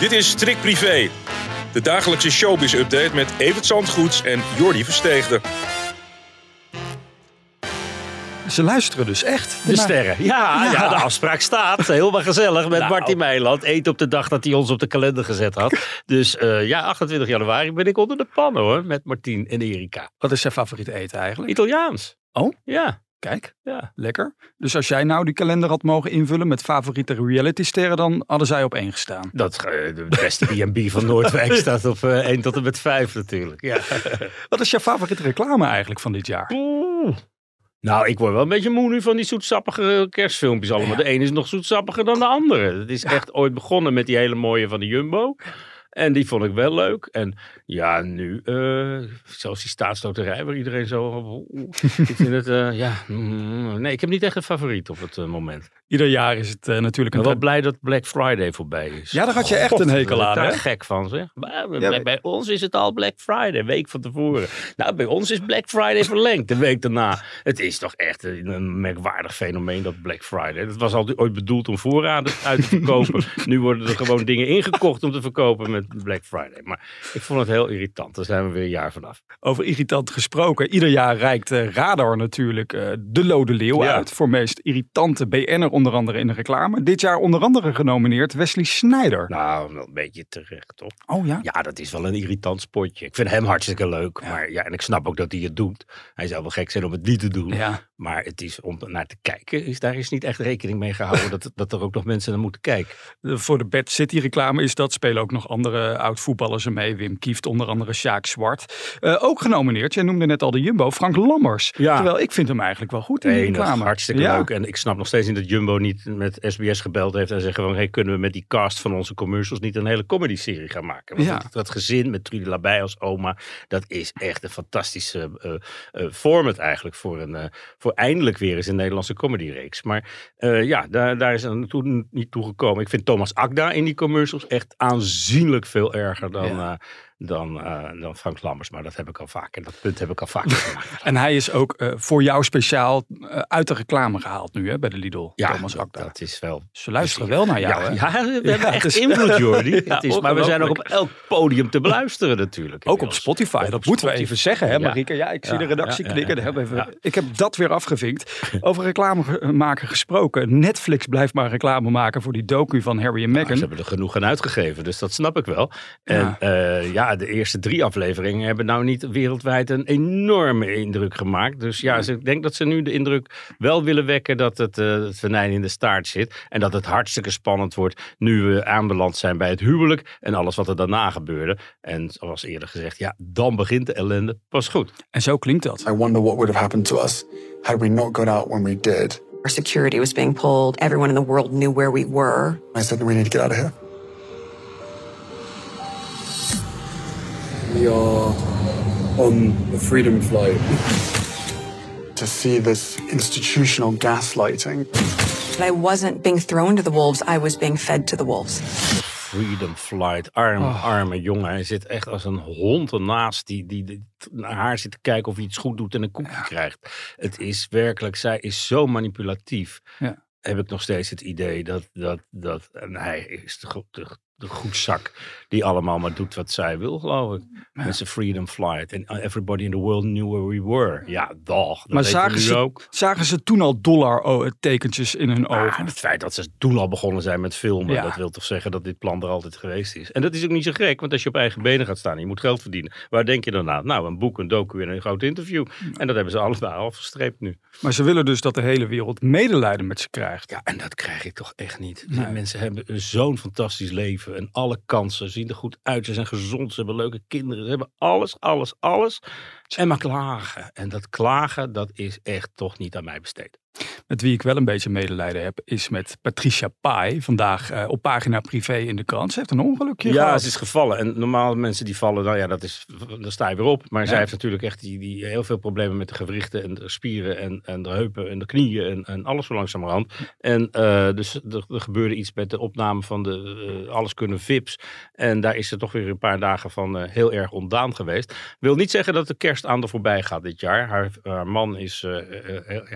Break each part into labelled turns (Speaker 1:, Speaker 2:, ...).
Speaker 1: Dit is Strik Privé, de dagelijkse showbiz-update met Evert Zandgoeds en Jordi Versteegde.
Speaker 2: Ze luisteren dus echt.
Speaker 3: De sterren. Ja, ja. de afspraak staat. Helemaal gezellig met
Speaker 2: Nou.
Speaker 3: Martin Meiland. Eet op de dag dat hij ons op de kalender gezet had. Dus eh, ja, 28 januari ben ik onder de pannen hoor. Met Martin en Erika.
Speaker 2: Wat is zijn favoriete eten eigenlijk?
Speaker 3: Italiaans.
Speaker 2: Oh?
Speaker 3: Ja.
Speaker 2: Kijk,
Speaker 3: Ja.
Speaker 2: lekker. Dus als jij nou die kalender had mogen invullen met favoriete realitysterren, dan hadden zij op één gestaan.
Speaker 3: Dat, de beste B&B van Noordwijk staat op eh 1 tot en met 5 natuurlijk. Ja.
Speaker 2: Wat is jouw favoriete reclame eigenlijk van dit jaar?
Speaker 3: Oeh. Nou, ik word wel een beetje moe nu van die zoetsappige kerstfilmpjes allemaal. De ene is nog zoetsappiger dan de andere. Het is echt ooit begonnen met die hele mooie van de Jumbo. En die vond ik wel leuk. En ja, nu, eh zoals die staatsloterij waar iedereen zo... ik vind het, eh, ja... mm, nee, ik heb niet echt een favoriet op het eh, moment.
Speaker 2: Ieder jaar is het natuurlijk
Speaker 3: Ik
Speaker 2: een...
Speaker 3: ben wel blij dat Black Friday voorbij is.
Speaker 2: Ja, daar had je echt een hekel
Speaker 3: daar
Speaker 2: aan,
Speaker 3: ik
Speaker 2: hè?
Speaker 3: daar gek van, zeg. Maar bij,
Speaker 2: Ja,
Speaker 3: bij ons is het al Black Friday, een week van tevoren. Nou, bij ons is Black Friday verlengd, de week daarna. Het is toch echt een, een merkwaardig fenomeen, dat Black Friday. Dat was altijd ooit bedoeld om voorraden uit te verkopen. nu worden er gewoon dingen ingekocht om te verkopen met Black Friday. Maar ik vond het heel irritant. Daar zijn we weer een jaar vanaf.
Speaker 2: Over irritant gesproken. Ieder jaar reikt eh, Radar natuurlijk eh, de Lode Leeuw
Speaker 3: Ja.
Speaker 2: uit. Voor meest irritante BN'er onder andere in de reclame. Dit jaar onder andere genomineerd Wesley Sneijder.
Speaker 3: Nou, wel een beetje terecht, toch?
Speaker 2: oh ja?
Speaker 3: Ja, dat is wel een irritant spotje. Ik vind hem hartstikke leuk. Maar ja, en ik snap ook dat hij het doet. Hij zou wel gek zijn om het niet te doen.
Speaker 2: Ja.
Speaker 3: Maar het is om naar te kijken, is, daar is niet echt rekening mee gehouden dat, dat er ook nog mensen naar moeten kijken.
Speaker 2: De- Voor de Bad City reclame is dat. Spelen ook nog andere oud-voetballers er mee. Wim Kieft, onder andere Sjaak Zwart. Eh, ook genomineerd, jij noemde net al de Jumbo, Frank Lammers.
Speaker 3: Ja.
Speaker 2: Terwijl ik vind hem eigenlijk wel goed in die
Speaker 3: Enig,
Speaker 2: reclame.
Speaker 3: hartstikke
Speaker 2: Ja.
Speaker 3: leuk. En ik snap nog steeds niet dat Jumbo niet met SBS gebeld heeft en zeggen van, hey, kunnen we met die cast van onze commercials niet een hele comedy-serie gaan maken? Want
Speaker 2: Ja.
Speaker 3: dat, dat gezin met Trudy Labij als oma, dat is echt een fantastische eh, eh, format eigenlijk voor, een, eh, voor eindelijk weer eens een Nederlandse comedyreeks. Maar eh, ja, daar, daar is er toen niet toe gekomen. Ik vind Thomas Akda in die commercials echt aanzienlijk veel erger dan...
Speaker 2: Ja.
Speaker 3: Dan, eh, dan Frank Lammers, maar dat heb ik al vaker. Dat punt heb ik al vaker gemaakt.
Speaker 2: En hij is ook eh, voor jou speciaal eh, uit de reclame gehaald nu hè, bij de Lidl.
Speaker 3: Ja,
Speaker 2: Thomas
Speaker 3: dat,
Speaker 2: Akda.
Speaker 3: dat is wel
Speaker 2: Ze luisteren wel naar jou.
Speaker 3: ja,
Speaker 2: hè?
Speaker 3: ja, we hebben echt
Speaker 2: is-
Speaker 3: invloed, Jordi.
Speaker 2: Ja,
Speaker 3: Het is, maar we zijn ook op elk podium te beluisteren natuurlijk.
Speaker 2: Ook op. Spotify,
Speaker 3: Ook
Speaker 2: dat
Speaker 3: op
Speaker 2: moeten we even zeggen, hè,
Speaker 3: Ja.
Speaker 2: Marieke? Ja, ik zie de redactie knikken. even- Ik heb dat weer afgevinkt. Over reclame maken gesproken. Netflix blijft maar reclame maken voor die docu van Harry en Meghan.
Speaker 3: ze hebben er genoeg aan uitgegeven, dus dat snap ik wel. En ja, ja de eerste drie afleveringen hebben nou niet wereldwijd een enorme indruk gemaakt. Dus ja, ze- ik denk dat ze nu de indruk wel willen wekken dat het, eh, het venijn in de staart zit. En dat het hartstikke spannend wordt nu we aanbeland zijn bij het huwelijk en alles wat er daarna gebeurde. En zoals eerder gezegd, ja, dan begint de ellende pas goed.
Speaker 2: En zo klinkt dat.
Speaker 4: I wonder what would have happened to us had we not got out when we did.
Speaker 5: Our security was being pulled. Everyone in the world knew where we were.
Speaker 4: I said, we need to get out of here.
Speaker 6: We are on a freedom flight.
Speaker 4: To see this institutional gaslighting.
Speaker 5: I wasn't being thrown to the wolves, I was being fed to the wolves.
Speaker 3: Freedom Flight. Arm,
Speaker 2: Oh.
Speaker 3: arme jongen. Hij zit echt als een hond ernaast die, die, die naar haar zit te kijken of hij iets goed doet en een koekje krijgt. Het is werkelijk, zij is zo manipulatief.
Speaker 2: Ja.
Speaker 3: Heb ik nog steeds het idee dat, dat, dat en hij is de, de, de goedzak die allemaal maar doet wat zij wil, geloof ik. Met zijn Freedom Flight. En everybody in the world knew where we were. Ja, dag.
Speaker 2: Maar zagen ze,
Speaker 3: ook.
Speaker 2: zagen ze toen al dollar-tekentjes in hun
Speaker 3: Maar
Speaker 2: ogen?
Speaker 3: het feit dat ze toen al begonnen zijn met filmen,
Speaker 2: Ja.
Speaker 3: dat wil toch zeggen dat dit plan er altijd geweest is. En dat is ook niet zo gek, want als je op eigen benen gaat staan en je moet geld verdienen, waar denk je dan aan? Nou, een boek, een docu en een groot interview. En dat hebben ze allebei afgestreept nu.
Speaker 2: Maar ze willen dus dat de hele wereld medelijden met ze krijgt.
Speaker 3: Ja, en dat krijg ik toch echt niet.
Speaker 2: Nee.
Speaker 3: Mensen hebben zo'n fantastisch leven en alle kansen, zien er goed uit, ze zijn gezond, ze hebben leuke kinderen, ze hebben alles, alles, alles. En maar klagen. En dat klagen, dat is echt toch niet aan mij besteed.
Speaker 2: Met wie ik wel een beetje medelijden heb, is met Patricia Pai. Vandaag uh, op pagina privé in de krant. Ze heeft een ongelukje
Speaker 3: ja,
Speaker 2: gehad.
Speaker 3: ze is gevallen. En normaal mensen die vallen, nou ja, dat is, daar sta je weer op. Maar zij heeft natuurlijk echt die, die heel veel problemen met de gewrichten en de spieren en, en de heupen en de knieën en, en alles zo langzamerhand. En uh, dus er, er, gebeurde iets met de opname van de uh, Alles Kunnen VIPs. En daar is ze toch weer een paar dagen van heel erg ontdaan geweest. Wil niet zeggen dat de kerst aan de voorbij gaat dit jaar. Haar, haar man is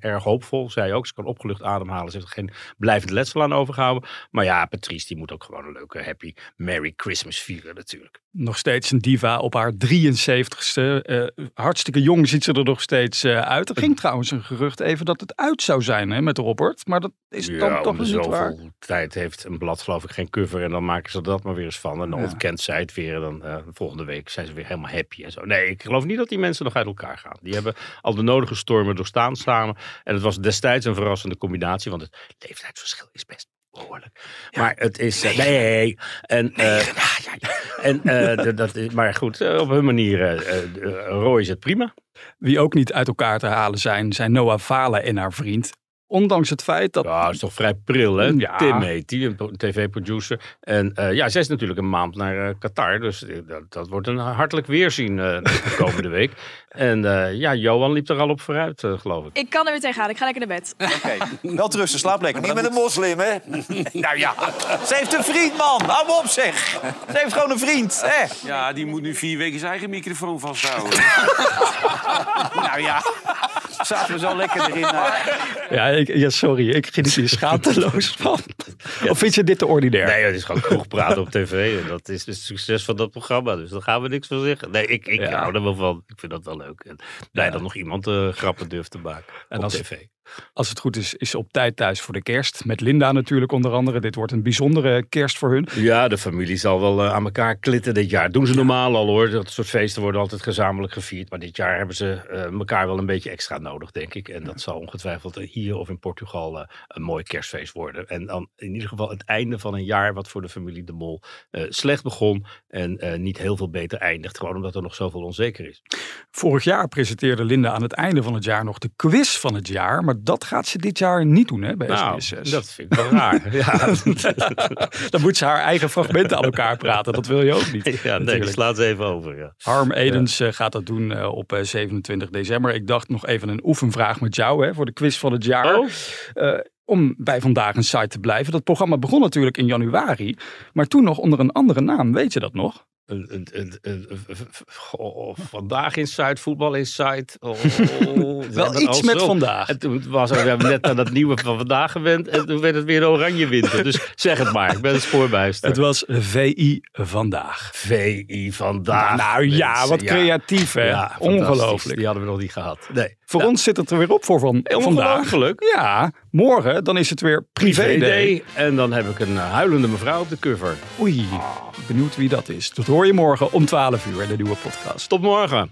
Speaker 3: erg hoopvol. Zij ook. Ze kan opgelucht ademhalen. Ze heeft er geen blijvend letsel aan overgehouden. Maar ja, Patrice die moet ook gewoon een leuke happy Merry Christmas vieren natuurlijk.
Speaker 2: Nog steeds een diva op haar 73ste. Uh, hartstikke jong ziet ze er nog steeds uh, uit. Er ging trouwens een gerucht even dat het uit zou zijn hè, met Robert. Maar dat is
Speaker 3: ja,
Speaker 2: dan toch niet waar.
Speaker 3: tijd heeft een blad geloof ik geen cover. En dan maken ze dat maar weer eens van. En dan ja. ontkent zij het weer. En dan uh, volgende week zijn ze weer helemaal happy en zo. Nee, ik geloof niet dat die mensen nog uit elkaar gaan. Die hebben al de nodige stormen doorstaan samen. En het was destijds een verrassende combinatie. Want het leeftijdsverschil is best behoorlijk. Ja. Maar het is. Uh, nee. En, uh, ja, ja, en uh, dat is, maar goed, op hun manier. Roy is het prima.
Speaker 2: Wie ook niet uit elkaar te halen zijn, zijn Noah Valen en haar vriend. Ondanks het feit dat...
Speaker 3: Ja, dat is toch vrij pril, hè? Ja. Tim heet die, een tv-producer. En uh, ja, zij is natuurlijk een maand naar uh, Qatar. Dus dat, dat, wordt een hartelijk weerzien uh, de komende week. En ja, Johan liep er al op vooruit, geloof ik.
Speaker 7: Ik kan er weer tegenaan. Ik ga lekker naar bed.
Speaker 8: Oké, okay. wel rusten, slaap lekker.
Speaker 9: Niet met een moslim, hè?
Speaker 8: nou ja, ze heeft een vriend, man. Hou op, zeg. Ze heeft gewoon een vriend, hè?
Speaker 9: Ja, die moet nu vier weken zijn eigen microfoon vasthouden.
Speaker 8: nou ja, zaten we zo lekker erin.
Speaker 2: Ja, ik, ja, sorry, ik ging er schaamteloos van. Ja. Of vind je dit te ordinair?
Speaker 3: Nee, het is gewoon vroeg praten op tv. En dat is het succes van dat programma. Dus daar gaan we niks van zeggen. Nee, ik, ik ja. hou er wel van. Ik vind dat wel leuk. En blij ja. dat nog iemand uh, grappen durft te maken en op als, tv.
Speaker 2: Als het goed is, is ze op tijd thuis voor de kerst. Met Linda natuurlijk onder andere. Dit wordt een bijzondere kerst voor hun.
Speaker 3: Ja, de familie zal wel uh, aan elkaar klitten dit jaar. Doen ze normaal al hoor. Dat soort feesten worden altijd gezamenlijk gevierd. Maar dit jaar hebben ze uh, elkaar wel een beetje extra nodig, denk ik. En dat zal ongetwijfeld hier of in Portugal uh, een mooi kerstfeest worden. En dan in ieder geval het einde van een jaar wat voor de familie De Mol slecht begon. En niet heel veel beter eindigt. Gewoon omdat er nog zoveel onzeker is.
Speaker 2: Vorig jaar presenteerde Linda aan het einde van het jaar nog de quiz van het jaar. Maar dat gaat ze dit jaar niet doen hè, bij
Speaker 3: nou,
Speaker 2: SBS6.
Speaker 3: Dat vind ik wel raar. ja.
Speaker 2: Dan moet ze haar eigen fragmenten aan elkaar praten. Dat wil je ook niet.
Speaker 3: Ja, nee, dat slaat ze even over. Ja.
Speaker 2: Harm Edens ja. gaat dat doen uh, op uh, 27 december. Ik dacht nog even een oefenvraag met jou hè, voor de quiz van het jaar.
Speaker 3: Oh.
Speaker 2: Uh, om bij Vandaag een site te blijven. Dat programma begon natuurlijk in januari. Maar toen nog onder een andere naam. Weet je dat nog?
Speaker 3: Een, een, een, oh, vandaag in Zuid, voetbal in Zuid. Oh,
Speaker 2: Wel iets met
Speaker 3: zo.
Speaker 2: vandaag.
Speaker 3: En toen was we hebben net aan dat nieuwe van vandaag gewend. En toen werd het weer een oranje winter. Dus zeg het maar, ik ben het spoorbijster.
Speaker 2: Het was VI Vandaag.
Speaker 3: VI Vandaag.
Speaker 2: Nou, nou ja, wat creatief hè. Ja, Ongelooflijk.
Speaker 3: Die hadden we nog niet gehad. Nee.
Speaker 2: Voor ja. ons zit het er weer op voor van, vandaag. Ja, morgen dan is het weer privé,
Speaker 3: privé day. En dan heb ik een huilende mevrouw op de cover.
Speaker 2: Oei, benieuwd wie dat is. Dat hoor je morgen om 12 uur in de nieuwe podcast.
Speaker 3: Tot morgen.